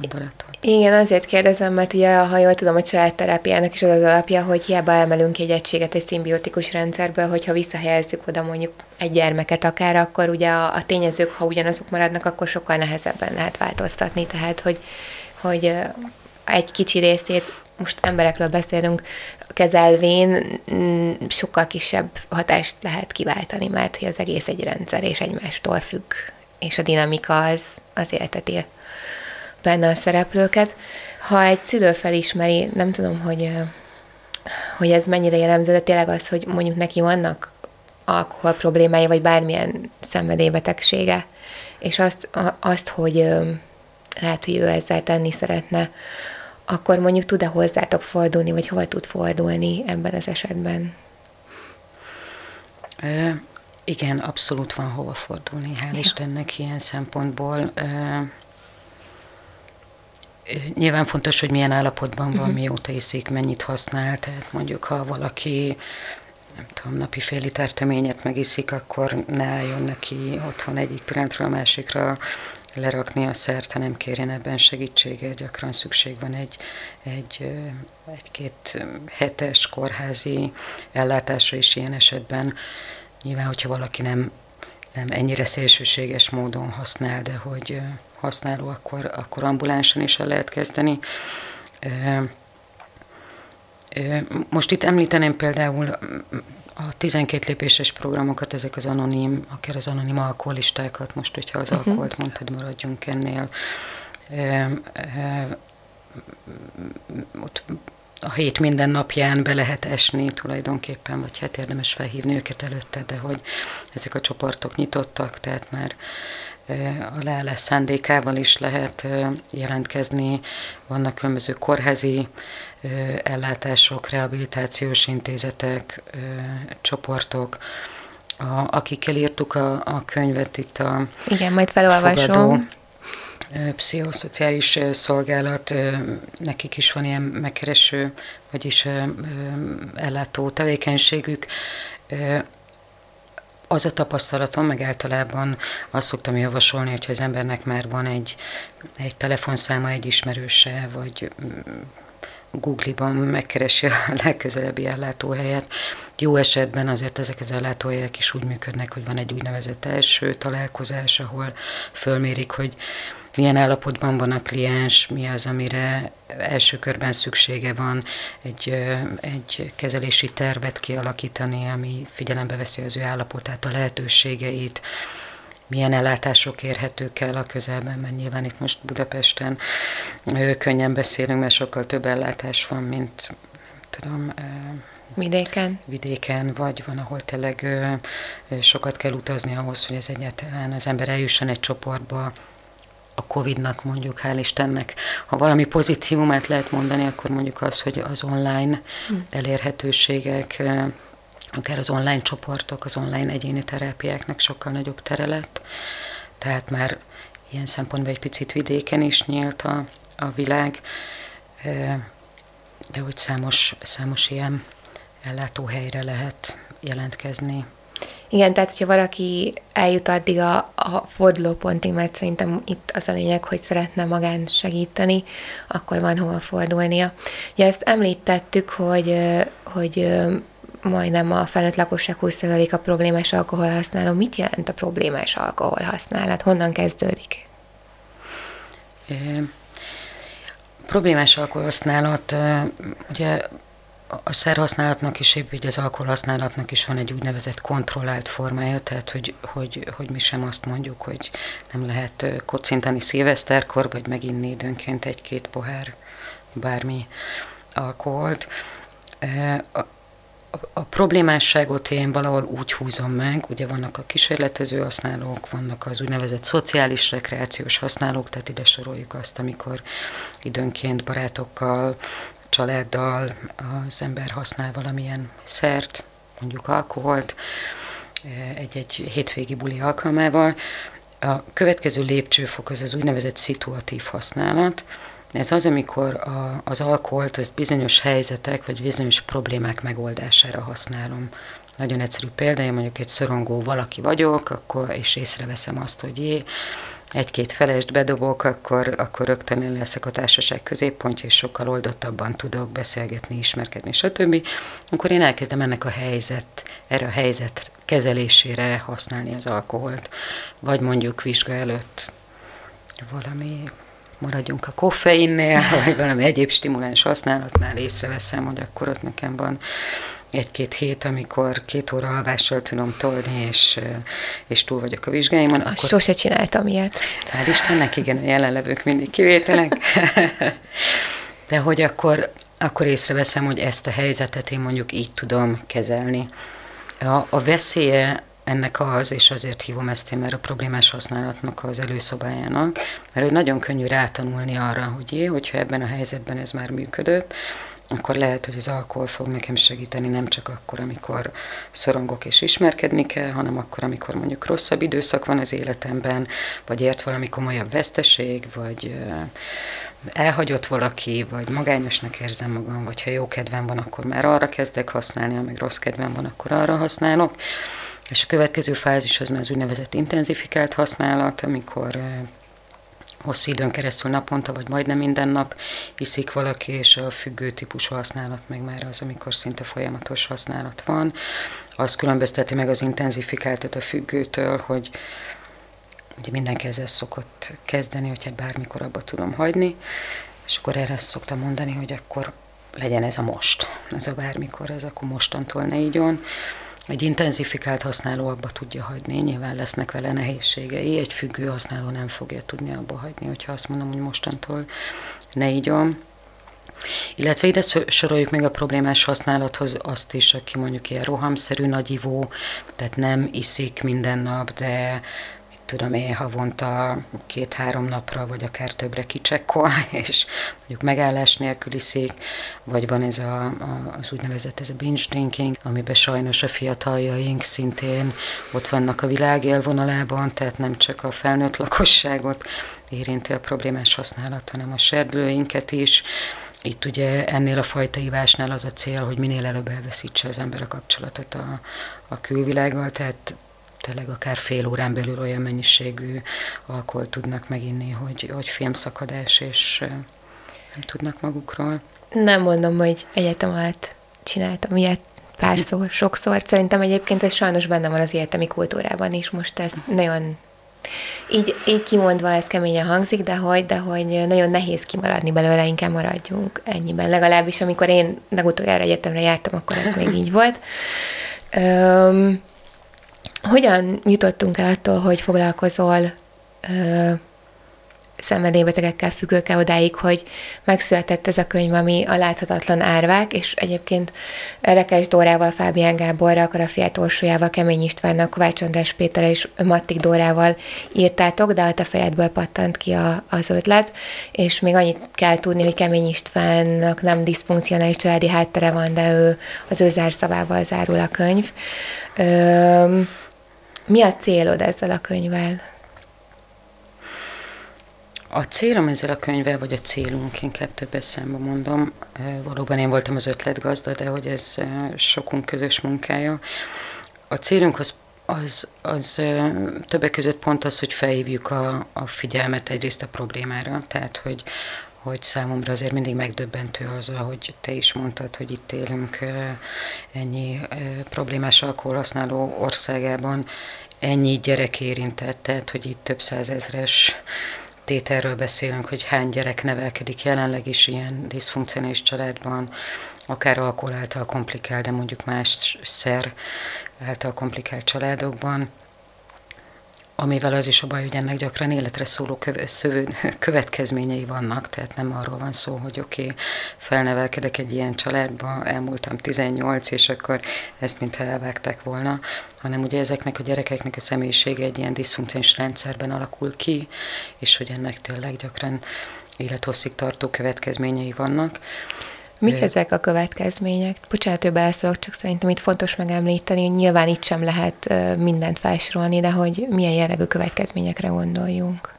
gondolatot. Igen, azért kérdezem, mert ugye, ha jól tudom, a családterápiának is az az alapja, hogy hiába emelünk egy egységet egy szimbiotikus rendszerből, hogyha visszahelyezzük oda mondjuk egy gyermeket akár, akkor ugye a, a tényezők, ha ugyanazok maradnak, akkor sokkal nehezebben lehet változtatni. Tehát, hogy, hogy egy kicsi részét, most emberekről beszélünk, kezelvén mm, sokkal kisebb hatást lehet kiváltani, mert hogy az egész egy rendszer és egymástól függ, és a dinamika az, az élteti benne a szereplőket. Ha egy szülő felismeri, nem tudom, hogy, hogy ez mennyire jellemző, de tényleg az, hogy mondjuk neki vannak alkohol problémái, vagy bármilyen szenvedélybetegsége, és azt, azt, hogy lehet, hogy ő ezzel tenni szeretne, akkor mondjuk tud-e hozzátok fordulni, vagy hova tud fordulni ebben az esetben? E, igen, abszolút van hova fordulni, hál' ja. Istennek ilyen szempontból. E, Nyilván fontos, hogy milyen állapotban van, uh-huh. mióta iszik, mennyit használ, tehát mondjuk ha valaki nem tudom, napi fél liter töményet megiszik, akkor ne álljon neki otthon egyik pillanatról a másikra lerakni a szert, hanem kérjen ebben segítséget. Gyakran szükség van egy, egy, egy-két hetes kórházi ellátásra is ilyen esetben. Nyilván, hogyha valaki nem, nem ennyire szélsőséges módon használ, de hogy használó, akkor, akkor ambulánsan is el lehet kezdeni. Most itt említeném például a 12 lépéses programokat, ezek az anonim, akár az anonim alkoholistákat, most, hogyha az uh-huh. alkoholt mondtad, maradjunk ennél. Ott a hét minden napján be lehet esni tulajdonképpen, vagy hát érdemes felhívni őket előtte, de hogy ezek a csoportok nyitottak, tehát már a leállás szándékával is lehet jelentkezni. Vannak különböző kórházi ellátások, rehabilitációs intézetek, csoportok, a, akikkel írtuk a, a könyvet itt a Igen, majd felolvasom. Fogadó, pszichoszociális szolgálat, nekik is van ilyen megkereső, vagyis ellátó tevékenységük. Az a tapasztalatom, meg általában azt szoktam javasolni, hogyha az embernek már van egy, egy telefonszáma, egy ismerőse, vagy Google-ban megkeresi a *laughs* legközelebbi ellátóhelyet. Jó esetben azért ezek az ellátóhelyek is úgy működnek, hogy van egy úgynevezett első találkozás, ahol fölmérik, hogy milyen állapotban van a kliens, mi az, amire első körben szüksége van, egy, egy kezelési tervet kialakítani, ami figyelembe veszi az ő állapotát, a lehetőségeit, milyen ellátások érhetők el a közelben, mert nyilván itt most Budapesten könnyen beszélünk, mert sokkal több ellátás van, mint tudom, Vidéken? Vidéken, vagy van, ahol tényleg sokat kell utazni ahhoz, hogy ez egyáltalán az ember eljusson egy csoportba, a Covid-nak mondjuk, hál' Istennek, ha valami pozitívumát lehet mondani, akkor mondjuk az, hogy az online hm. elérhetőségek, akár az online csoportok, az online egyéni terápiáknak sokkal nagyobb tere lett. Tehát már ilyen szempontból egy picit vidéken is nyílt a, a világ, de hogy számos, számos ilyen ellátóhelyre lehet jelentkezni. Igen, tehát hogyha valaki eljut addig a, a fordulópontig, mert szerintem itt az a lényeg, hogy szeretne magán segíteni, akkor van hova fordulnia. Ugye ezt említettük, hogy, hogy majdnem a felnőtt lakosság 20%-a problémás alkoholhasználó. Mit jelent a problémás alkoholhasználat? Honnan kezdődik? É, problémás alkoholhasználat, ugye a szerhasználatnak is, épp így az alkoholhasználatnak is van egy úgynevezett kontrollált formája, tehát hogy, hogy, hogy mi sem azt mondjuk, hogy nem lehet kocintani szilveszterkor, vagy meginni időnként egy-két pohár bármi alkoholt. A, a problémásságot én valahol úgy húzom meg, ugye vannak a kísérletező használók, vannak az úgynevezett szociális rekreációs használók, tehát ide soroljuk azt, amikor időnként barátokkal, családdal az ember használ valamilyen szert, mondjuk alkoholt, egy-egy hétvégi buli alkalmával. A következő lépcsőfok az az úgynevezett szituatív használat. Ez az, amikor a, az alkoholt az bizonyos helyzetek vagy bizonyos problémák megoldására használom. Nagyon egyszerű példa, én mondjuk egy szorongó valaki vagyok, akkor, és észreveszem azt, hogy jé, egy-két felest bedobok, akkor, akkor rögtön én leszek a társaság középpontja, és sokkal oldottabban tudok beszélgetni, ismerkedni, stb. Akkor én elkezdem ennek a helyzet, erre a helyzet kezelésére használni az alkoholt. Vagy mondjuk vizsga előtt valami maradjunk a koffeinnél, *laughs* vagy valami egyéb stimuláns használatnál észreveszem, hogy akkor ott nekem van egy-két hét, amikor két óra alvással tudom tolni, és, és túl vagyok a vizsgáimon. Akkor... Sose csináltam ilyet. Hál' Istennek, igen, a jelenlevők mindig kivételek. *laughs* De hogy akkor, akkor észreveszem, hogy ezt a helyzetet én mondjuk így tudom kezelni. A, a veszélye ennek az, és azért hívom ezt én, mert a problémás használatnak az előszobájának, mert nagyon könnyű rátanulni arra, hogy jé, hogyha ebben a helyzetben ez már működött, akkor lehet, hogy az alkohol fog nekem segíteni nem csak akkor, amikor szorongok és ismerkedni kell, hanem akkor, amikor mondjuk rosszabb időszak van az életemben, vagy ért valami komolyabb veszteség, vagy elhagyott valaki, vagy magányosnak érzem magam, vagy ha jó kedvem van, akkor már arra kezdek használni, ha meg rossz kedvem van, akkor arra használok. És a következő fázis az már az úgynevezett intenzifikált használat, amikor hosszú időn keresztül naponta, vagy majdnem minden nap iszik valaki, és a függő típusú használat meg már az, amikor szinte folyamatos használat van. Az különbözteti meg az intenzifikáltat a függőtől, hogy ugye mindenki ezzel szokott kezdeni, hogy hát bármikor abba tudom hagyni, és akkor erre szoktam mondani, hogy akkor legyen ez a most, ez a bármikor, ez akkor mostantól ne igyon. Egy intenzifikált használó abba tudja hagyni, nyilván lesznek vele nehézségei, egy függő használó nem fogja tudni abba hagyni, hogyha azt mondom, hogy mostantól ne igyon. Illetve ide soroljuk még a problémás használathoz azt is, aki mondjuk ilyen rohamszerű nagyivó, tehát nem iszik minden nap, de tudom én, havonta két-három napra, vagy akár többre kicsekkol, *laughs* és mondjuk megállás nélkül iszik, vagy van ez a, a, az úgynevezett ez a binge drinking, amiben sajnos a fiataljaink szintén ott vannak a világ élvonalában, tehát nem csak a felnőtt lakosságot érinti a problémás használat, hanem a serdülőinket is, itt ugye ennél a fajta ivásnál az a cél, hogy minél előbb elveszítse az ember a kapcsolatot a, a külvilággal, tehát tényleg akár fél órán belül olyan mennyiségű alkohol tudnak meginni, hogy, hogy filmszakadás, és nem tudnak magukról. Nem mondom, hogy egyetem alatt csináltam ilyet párszor, sokszor. Szerintem egyébként ez sajnos benne van az egyetemi kultúrában is. Most ez nagyon így, így kimondva ez keményen hangzik, de hogy, de hogy nagyon nehéz kimaradni belőle, inkább maradjunk ennyiben. Legalábbis amikor én legutoljára egyetemre jártam, akkor ez még így volt. Öm, hogyan jutottunk el attól, hogy foglalkozol ö, szenvedélybetegekkel, függőkkel odáig, hogy megszületett ez a könyv, ami a láthatatlan árvák, és egyébként Rekes Dórával, Fábián Gáborral, Karafiát Orsolyával, Kemény Istvánnal, Kovács András Péter és Mattik Dórával írtátok, de a fejedből pattant ki a, az ötlet, és még annyit kell tudni, hogy Kemény Istvánnak nem diszfunkcionális családi háttere van, de ő az ő zárszavával zárul a könyv. Ö, mi a célod ezzel a könyvvel? A célom ezzel a könyvvel, vagy a célunk, inkább többes számba mondom, valóban én voltam az ötletgazda, de hogy ez sokunk közös munkája. A célunk az, az, az többek között pont az, hogy felhívjuk a, a figyelmet egyrészt a problémára, tehát hogy, hogy számomra azért mindig megdöbbentő az, ahogy te is mondtad, hogy itt élünk ennyi problémás alkoholhasználó országában, ennyi gyerek érintett, tehát hogy itt több százezres tételről beszélünk, hogy hány gyerek nevelkedik jelenleg is ilyen diszfunkcionális családban, akár alkohol által komplikált, de mondjuk más szer által komplikált családokban amivel az is a baj, hogy ennek gyakran életre szóló *laughs* következményei vannak, tehát nem arról van szó, hogy oké, okay, felnevelkedek egy ilyen családba, elmúltam 18, és akkor ezt mintha elvágták volna, hanem ugye ezeknek a gyerekeknek a személyisége egy ilyen diszfunkciós rendszerben alakul ki, és hogy ennek tényleg gyakran élethosszig tartó következményei vannak. Mik ezek a következmények? Bocsánat, hogy beleszólok, csak szerintem itt fontos megemlíteni, nyilván itt sem lehet mindent felsorolni, de hogy milyen jellegű következményekre gondoljunk.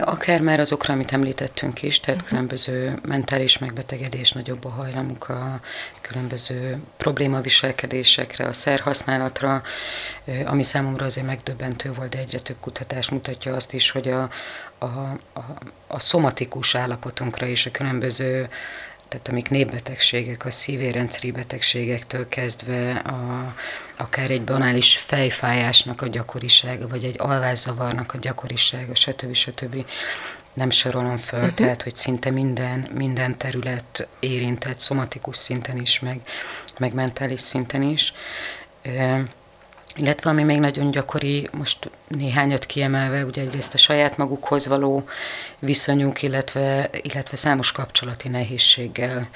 Akár már azokra, amit említettünk is, tehát uh-huh. különböző mentális megbetegedés, nagyobb a hajlamuk a különböző problémaviselkedésekre, a szerhasználatra, ami számomra azért megdöbbentő volt, de egyre több kutatás mutatja azt is, hogy a, a, a, a szomatikus állapotunkra és a különböző tehát amik népbetegségek, a szívérendszeri betegségektől kezdve a, akár egy banális fejfájásnak a gyakorisága, vagy egy alvászavarnak a gyakorisága, stb. stb. Nem sorolom föl, uh-huh. tehát, hogy szinte minden, minden terület érintett, szomatikus szinten is, meg, meg mentális szinten is. Illetve ami még nagyon gyakori, most néhányat kiemelve, ugye egyrészt a saját magukhoz való viszonyuk, illetve, illetve számos kapcsolati nehézséggel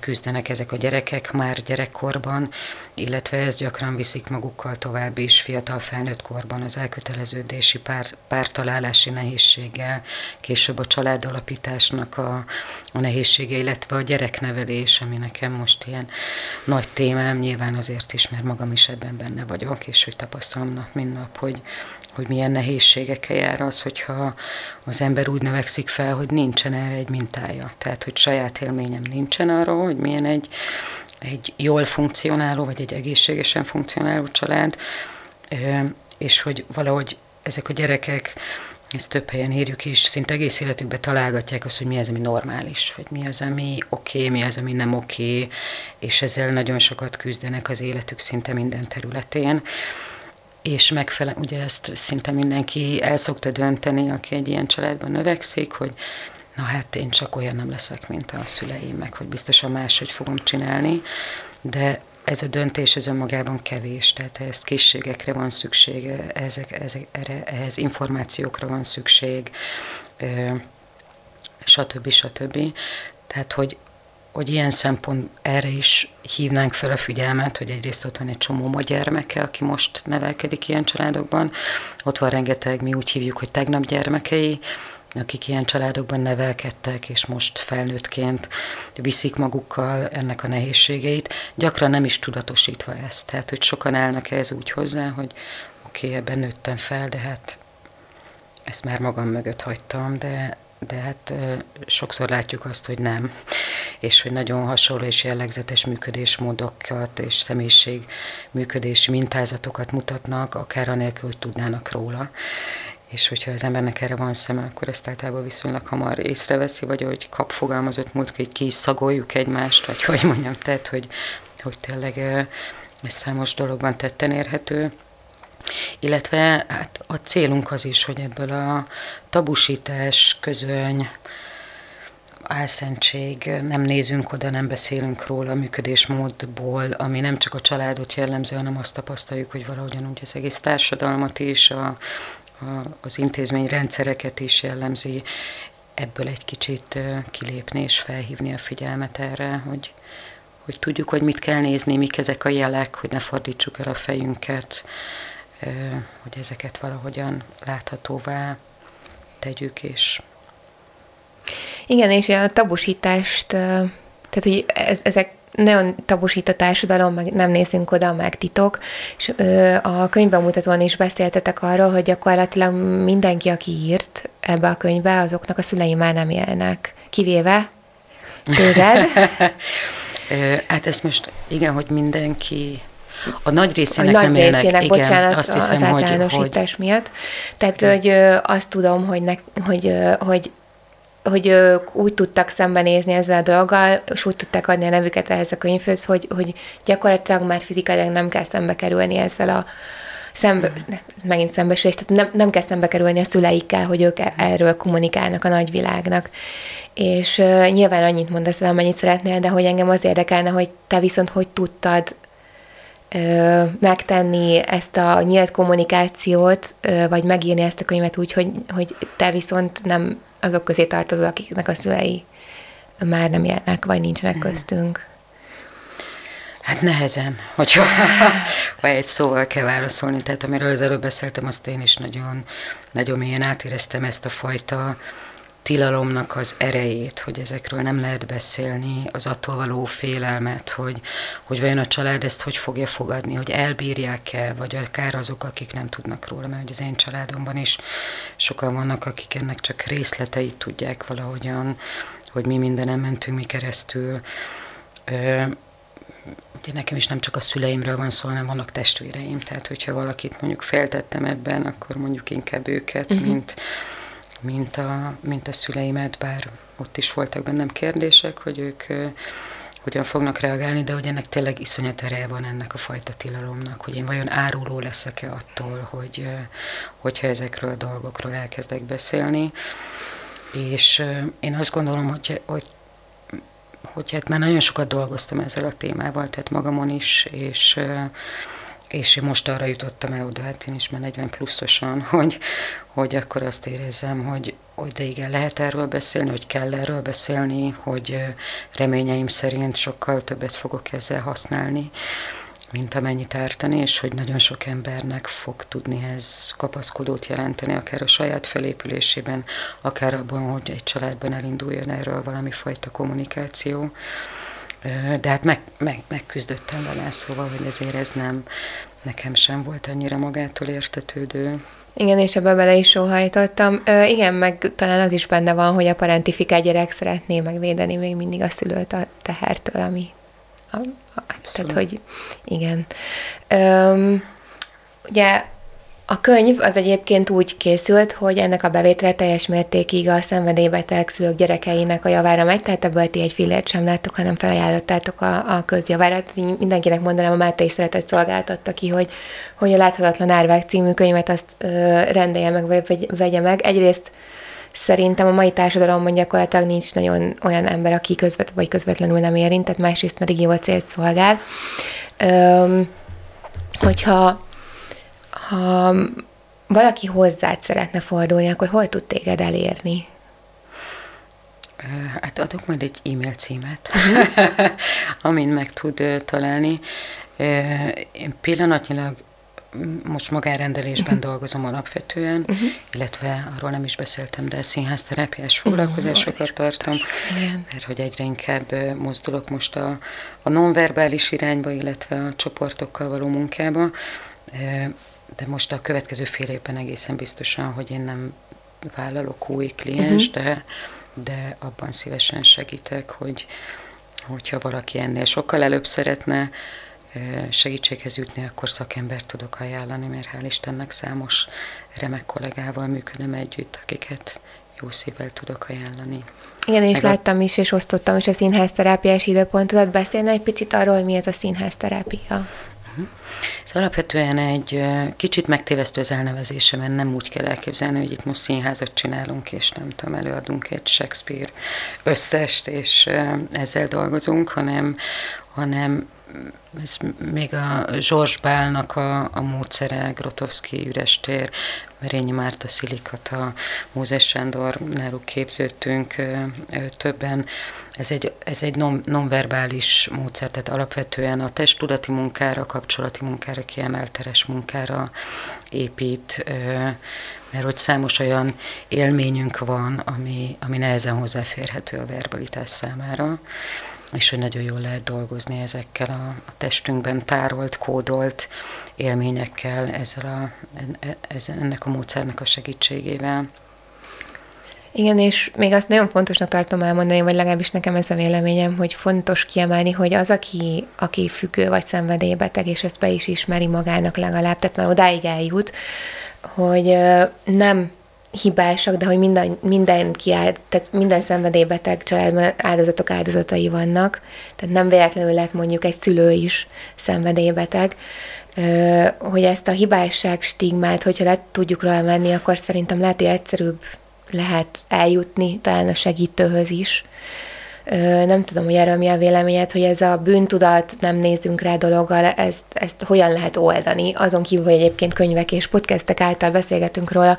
küzdenek ezek a gyerekek már gyerekkorban, illetve ez gyakran viszik magukkal tovább is fiatal felnőtt korban az elköteleződési pár, pártalálási nehézséggel, később a családalapításnak a, a nehézsége, illetve a gyereknevelés, ami nekem most ilyen nagy témám, nyilván azért is, mert magam is ebben benne vagyok, és hogy tapasztalom nap, mint nap, hogy, hogy milyen nehézségekkel jár az, hogyha az ember úgy növekszik fel, hogy nincsen erre egy mintája. Tehát, hogy saját élményem nincsen arról, hogy milyen egy, egy jól funkcionáló, vagy egy egészségesen funkcionáló család, és hogy valahogy ezek a gyerekek, ezt több helyen írjuk is, szinte egész életükben találgatják azt, hogy mi az, ami normális, vagy mi az, ami oké, okay, mi az, ami nem oké, okay, és ezzel nagyon sokat küzdenek az életük szinte minden területén és megfelel, ugye ezt szinte mindenki el szokta dönteni, aki egy ilyen családban növekszik, hogy na hát én csak olyan nem leszek, mint a szüleim, meg hogy biztosan máshogy fogom csinálni, de ez a döntés ez önmagában kevés, tehát ehhez készségekre van szükség, ezek, ezek, erre, ehhez információkra van szükség, stb. stb. Tehát, hogy hogy ilyen szempont erre is hívnánk fel a figyelmet, hogy egyrészt ott van egy csomó ma gyermeke, aki most nevelkedik ilyen családokban. Ott van rengeteg, mi úgy hívjuk, hogy tegnap gyermekei, akik ilyen családokban nevelkedtek, és most felnőttként viszik magukkal ennek a nehézségeit, gyakran nem is tudatosítva ezt. Tehát, hogy sokan állnak ehhez úgy hozzá, hogy oké, okay, ebben nőttem fel, de hát ezt már magam mögött hagytam, de, de hát sokszor látjuk azt, hogy nem, és hogy nagyon hasonló és jellegzetes működésmódokat és személyiség működési mintázatokat mutatnak, akár anélkül, hogy tudnának róla. És hogyha az embernek erre van szeme, akkor ezt általában viszonylag hamar észreveszi, vagy hogy kap fogalmazott múlt, hogy ki is szagoljuk egymást, vagy hogy mondjam, tehát, hogy, hogy tényleg ez számos dologban tetten érhető. Illetve hát a célunk az is, hogy ebből a tabusítás, közöny, álszentség, nem nézünk oda, nem beszélünk róla a működésmódból, ami nem csak a családot jellemző, hanem azt tapasztaljuk, hogy valahogyan úgy az egész társadalmat is, a, a, az intézményrendszereket is jellemzi, ebből egy kicsit kilépni és felhívni a figyelmet erre, hogy, hogy tudjuk, hogy mit kell nézni, mik ezek a jelek, hogy ne fordítsuk el a fejünket, hogy ezeket valahogyan láthatóvá tegyük, és igen, és a tabusítást, tehát hogy ez, ezek nagyon tabusít a társadalom, meg nem nézünk oda, meg titok, és a könyvben mutatón is beszéltetek arról, hogy gyakorlatilag mindenki, aki írt ebbe a könyvbe, azoknak a szülei már nem élnek, kivéve téged. *laughs* hát ezt most igen, hogy mindenki a nagy részének a nagy nem részének, élnek, bocsánat, igen, azt hiszem, az általánosítás hogy, miatt. Tehát, hogy, hogy azt tudom, hogy, ne, hogy, hogy hogy ők úgy tudtak szembenézni ezzel a dolggal, és úgy tudták adni a nevüket ehhez a könyvhöz, hogy, hogy gyakorlatilag már fizikailag nem kell szembe kerülni ezzel a szembe, megint szembesülés, tehát nem, nem kell szembe kerülni a szüleikkel, hogy ők erről kommunikálnak a nagyvilágnak. És uh, nyilván annyit mondasz el, amennyit szeretnél, de hogy engem az érdekelne, hogy te viszont hogy tudtad megtenni ezt a nyílt kommunikációt, vagy megírni ezt a könyvet úgy, hogy, hogy te viszont nem azok közé tartozol, akiknek a szülei már nem élnek, vagy nincsenek mhm. köztünk. Hát nehezen, hogyha *laughs* ha egy szóval kell válaszolni. Tehát amiről az előbb beszéltem, azt én is nagyon, nagyon mélyen átéreztem ezt a fajta tilalomnak az erejét, hogy ezekről nem lehet beszélni, az attól való félelmet, hogy, hogy vajon a család ezt hogy fogja fogadni, hogy elbírják-e, vagy akár azok, akik nem tudnak róla, mert az én családomban is sokan vannak, akik ennek csak részleteit tudják valahogyan, hogy mi mindenem mentünk mi keresztül. Ö, ugye nekem is nem csak a szüleimről van szó, hanem vannak testvéreim, tehát hogyha valakit mondjuk feltettem ebben, akkor mondjuk inkább őket, uh-huh. mint mint a, mint a szüleimet, bár ott is voltak bennem kérdések, hogy ők hogyan fognak reagálni, de hogy ennek tényleg iszonyat ereje van ennek a fajta tilalomnak, hogy én vajon áruló leszek-e attól, hogy, hogyha ezekről a dolgokról elkezdek beszélni. És én azt gondolom, hogy, hogy hogy hát már nagyon sokat dolgoztam ezzel a témával, tehát magamon is, és és én most arra jutottam el oda, hát én is már 40 pluszosan, *laughs* hogy, hogy akkor azt érezzem, hogy, hogy de igen, lehet erről beszélni, hogy kell erről beszélni, hogy reményeim szerint sokkal többet fogok ezzel használni, mint amennyit ártani, és hogy nagyon sok embernek fog tudni ez kapaszkodót jelenteni, akár a saját felépülésében, akár abban, hogy egy családban elinduljon erről valami fajta kommunikáció de hát meg, meg, megküzdöttem vele, szóval, hogy ezért ez nem, nekem sem volt annyira magától értetődő. Igen, és ebbe bele is sóhajtottam. Ö, igen, meg talán az is benne van, hogy a parentifikát gyerek szeretné megvédeni még mindig a szülőt a tehertől, ami... A, a, tehát, hogy igen. Ö, ugye a könyv az egyébként úgy készült, hogy ennek a bevétele teljes mértékig a szenvedélybeteg szülők gyerekeinek a javára megy, tehát ebből ti egy fillért sem láttok, hanem felajánlottátok a, a közjavára. Mindenkinek mondanám, a Máté Szeretet szolgáltatta ki, hogy, hogy a Láthatatlan Árvák című könyvet azt ö, rendelje meg, vagy vegye meg. Egyrészt szerintem a mai társadalomban gyakorlatilag nincs nagyon olyan ember, aki közvet, vagy közvetlenül nem érint, tehát másrészt pedig jó célt szolgál. Ö, hogyha ha valaki hozzád szeretne fordulni, akkor hol tud téged elérni? Hát adok majd egy e-mail címet, *laughs* amin meg tud találni. Én pillanatnyilag most magánrendelésben uh-huh. dolgozom alapvetően, uh-huh. illetve arról nem is beszéltem, de színházterápiás foglalkozásokat uh-huh. tartom, Igen. mert hogy egyre inkább mozdulok most a, a nonverbális irányba, illetve a csoportokkal való munkába, de most a következő fél évben egészen biztosan, hogy én nem vállalok új kliens, uh-huh. de, de abban szívesen segítek, hogy hogyha valaki ennél sokkal előbb szeretne segítséghez jutni, akkor szakembert tudok ajánlani, mert hál' Istennek számos remek kollégával működöm együtt, akiket jó szívvel tudok ajánlani. Igen, és Meg láttam is, és osztottam is a színházterápiás időpontodat. Beszélne egy picit arról, hogy mi ez a színházterápia? Ez alapvetően egy kicsit megtévesztő az elnevezése, mert nem úgy kell elképzelni, hogy itt most színházat csinálunk, és nem tudom, előadunk egy Shakespeare összest, és ezzel dolgozunk, hanem, hanem ez még a Zsors Bálnak a, a módszere, Grotowski üres tér, Merényi Márta Szilikata, Mózes Sándor, náluk képződtünk többen. Ez egy, ez egy non, nonverbális módszer, tehát alapvetően a testtudati munkára, kapcsolati munkára, kiemelteres munkára épít, mert hogy számos olyan élményünk van, ami, ami nehezen hozzáférhető a verbalitás számára és hogy nagyon jól lehet dolgozni ezekkel a, a testünkben tárolt, kódolt élményekkel, ezzel a, ezzel, ennek a módszernek a segítségével. Igen, és még azt nagyon fontosnak tartom elmondani, vagy legalábbis nekem ez a véleményem, hogy fontos kiemelni, hogy az, aki, aki függő vagy szenvedélybeteg, és ezt be is ismeri magának legalább, tehát már odáig eljut, hogy nem hibásak, de hogy minden, mindenki áld, tehát minden szenvedélybeteg családban áldozatok áldozatai vannak, tehát nem véletlenül lett mondjuk egy szülő is szenvedélybeteg, hogy ezt a hibásság stigmát, hogyha le tudjuk róla menni, akkor szerintem lehet, hogy egyszerűbb lehet eljutni talán a segítőhöz is, nem tudom, hogy erről mi a véleményed, hogy ez a bűntudat, nem nézzünk rá dologgal, ezt, ezt hogyan lehet oldani, azon kívül, hogy egyébként könyvek és podcastek által beszélgetünk róla,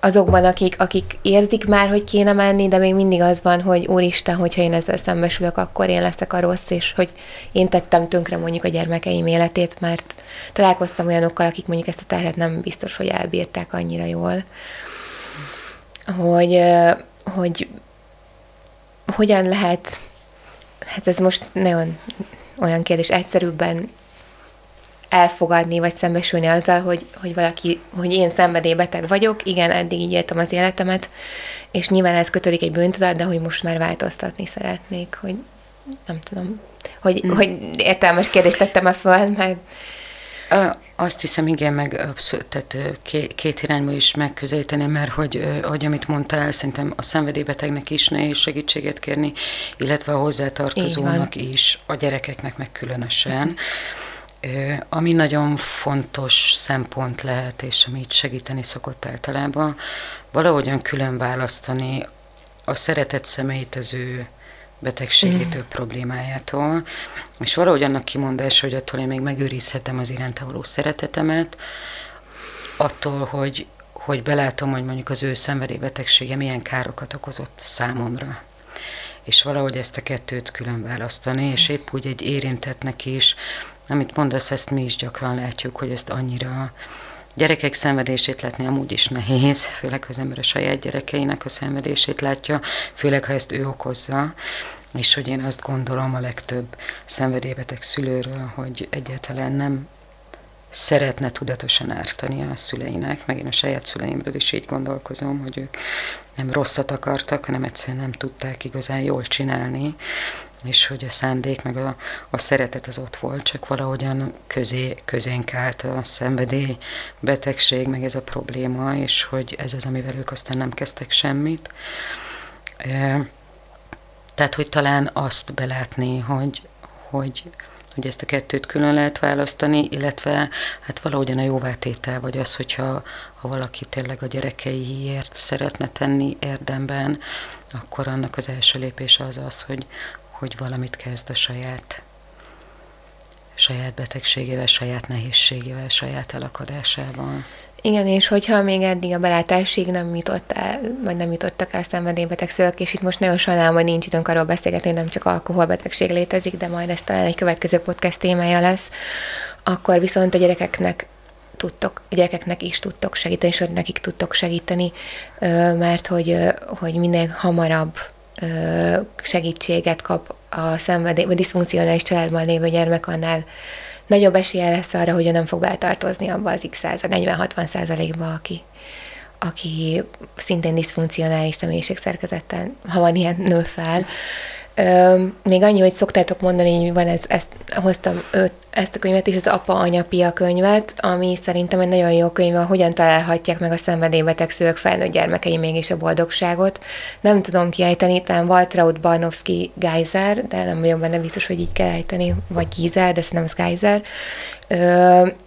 azokban, akik, akik érzik már, hogy kéne menni, de még mindig az van, hogy úristen, hogyha én ezzel szembesülök, akkor én leszek a rossz, és hogy én tettem tönkre mondjuk a gyermekeim életét, mert találkoztam olyanokkal, akik mondjuk ezt a terhet nem biztos, hogy elbírták annyira jól. Hogy, hogy hogyan lehet, hát ez most nagyon olyan kérdés, egyszerűbben elfogadni, vagy szembesülni azzal, hogy, hogy valaki, hogy én szenvedélybeteg vagyok, igen, eddig így éltem az életemet, és nyilván ez kötődik egy bűntudat, de hogy most már változtatni szeretnék, hogy nem tudom, hogy, mm. hogy értelmes kérdést tettem-e föl, mert azt hiszem, igen, meg abszolút, tehát két irányba is megközelíteni, mert hogy, hogy amit mondtál, szerintem a szenvedélybetegnek is nehéz segítséget kérni, illetve a hozzátartozónak is, a gyerekeknek meg különösen. Ami nagyon fontos szempont lehet, és ami itt segíteni szokott általában, valahogyan külön választani a szeretett személyt az ő betegségétől, mm. problémájától, és valahogy annak kimondása, hogy attól én még megőrizhetem az iránta való szeretetemet, attól, hogy, hogy belátom, hogy mondjuk az ő szenvedélybetegsége milyen károkat okozott számomra. És valahogy ezt a kettőt külön választani, és épp úgy egy érintetnek is, amit mondasz, ezt mi is gyakran látjuk, hogy ezt annyira gyerekek szenvedését látni amúgy is nehéz, főleg ha az ember a saját gyerekeinek a szenvedését látja, főleg ha ezt ő okozza, és hogy én azt gondolom a legtöbb szenvedélybeteg szülőről, hogy egyáltalán nem szeretne tudatosan ártani a szüleinek, meg én a saját szüleimről is így gondolkozom, hogy ők nem rosszat akartak, hanem egyszerűen nem tudták igazán jól csinálni, és hogy a szándék, meg a, a szeretet az ott volt, csak valahogyan közé, közénk állt a szenvedély, betegség, meg ez a probléma, és hogy ez az, amivel ők aztán nem kezdtek semmit. Tehát, hogy talán azt belátni, hogy, hogy, hogy ezt a kettőt külön lehet választani, illetve hát valahogyan a jóvátétel, vagy az, hogyha ha valaki tényleg a gyerekeiért szeretne tenni érdemben, akkor annak az első lépése az az, hogy, hogy valamit kezd a saját saját betegségével, saját nehézségével, saját elakadásával. Igen, és hogyha még eddig a belátásig nem jutott el, vagy nem jutottak el szenvedélybeteg szülők, és itt most nagyon sajnálom, hogy nincs időnk arról beszélgetni, hogy nem csak alkoholbetegség létezik, de majd ez talán egy következő podcast témája lesz, akkor viszont a gyerekeknek tudtok, a gyerekeknek is tudtok segíteni, és nekik tudtok segíteni, mert hogy, hogy minél hamarabb segítséget kap a szenvedély, vagy diszfunkcionális családban lévő gyermek, annál nagyobb esélye lesz arra, hogy ő nem fog beletartozni abba az x század, 40-60 százalékba, aki, aki szintén diszfunkcionális személyiségszerkezettel, ha van ilyen nő fel, még annyi, hogy szoktátok mondani, hogy van ez, ezt, hoztam őt, ezt a könyvet is, az Apa, Anya, Pia könyvet, ami szerintem egy nagyon jó könyv, hogyan találhatják meg a szenvedélybeteg szülők felnőtt gyermekei mégis a boldogságot. Nem tudom kiejteni, talán Waltraud Barnowski Geyser, de nem vagyok benne biztos, hogy így kell ejteni, vagy Geyser, de szerintem az Geyser.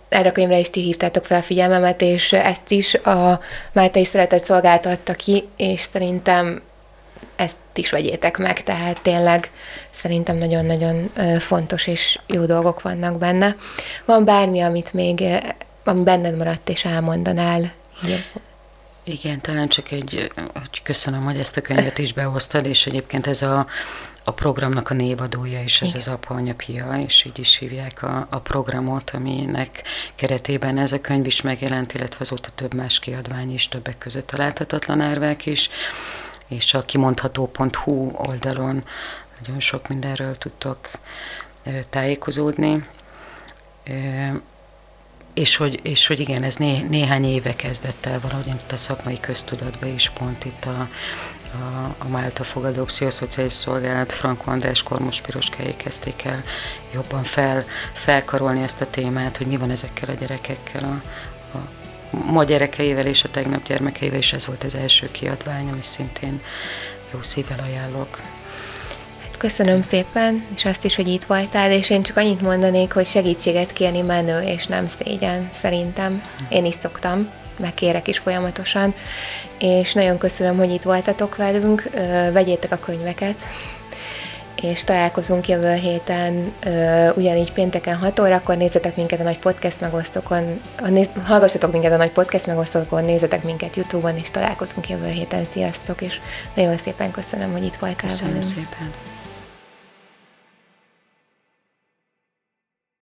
Erre a könyvre is ti hívtátok fel a figyelmemet, és ezt is a Máltai Szeretet szolgáltatta ki, és szerintem ezt is vegyétek meg, tehát tényleg szerintem nagyon-nagyon fontos és jó dolgok vannak benne. Van bármi, amit még, ami benned maradt és elmondanál? Igen. Igen, talán csak egy, hogy köszönöm, hogy ezt a könyvet is behoztad, és egyébként ez a, a programnak a névadója, és ez Igen. az apa anyapia, és így is hívják a, a programot, aminek keretében ez a könyv is megjelent, illetve azóta több más kiadvány is, többek között a láthatatlan árvák is és a kimondható.hu oldalon nagyon sok mindenről tudtok tájékozódni. És hogy, és hogy igen, ez né, néhány éve kezdett el valahogy itt a szakmai köztudatban is, pont itt a, a, a Málta Fogadó Pszichoszociális Szolgálat, Frank András, Kormos Piroskáig kezdték el jobban fel, felkarolni ezt a témát, hogy mi van ezekkel a gyerekekkel a ma gyerekeivel és a tegnap gyermekeivel, és ez volt az első kiadvány, ami szintén jó szívvel ajánlok. Hát köszönöm szépen, és azt is, hogy itt voltál, és én csak annyit mondanék, hogy segítséget kérni menő, és nem szégyen, szerintem. Én is szoktam, megkérek is folyamatosan, és nagyon köszönöm, hogy itt voltatok velünk, vegyétek a könyveket, és találkozunk jövő héten, ugyanígy pénteken 6 órakor, nézzetek minket a nagy podcast megosztókon, néz, hallgassatok minket a nagy podcast megosztókon, nézzetek minket Youtube-on, és találkozunk jövő héten. Sziasztok, és nagyon szépen köszönöm, hogy itt voltál Köszönöm velünk. szépen.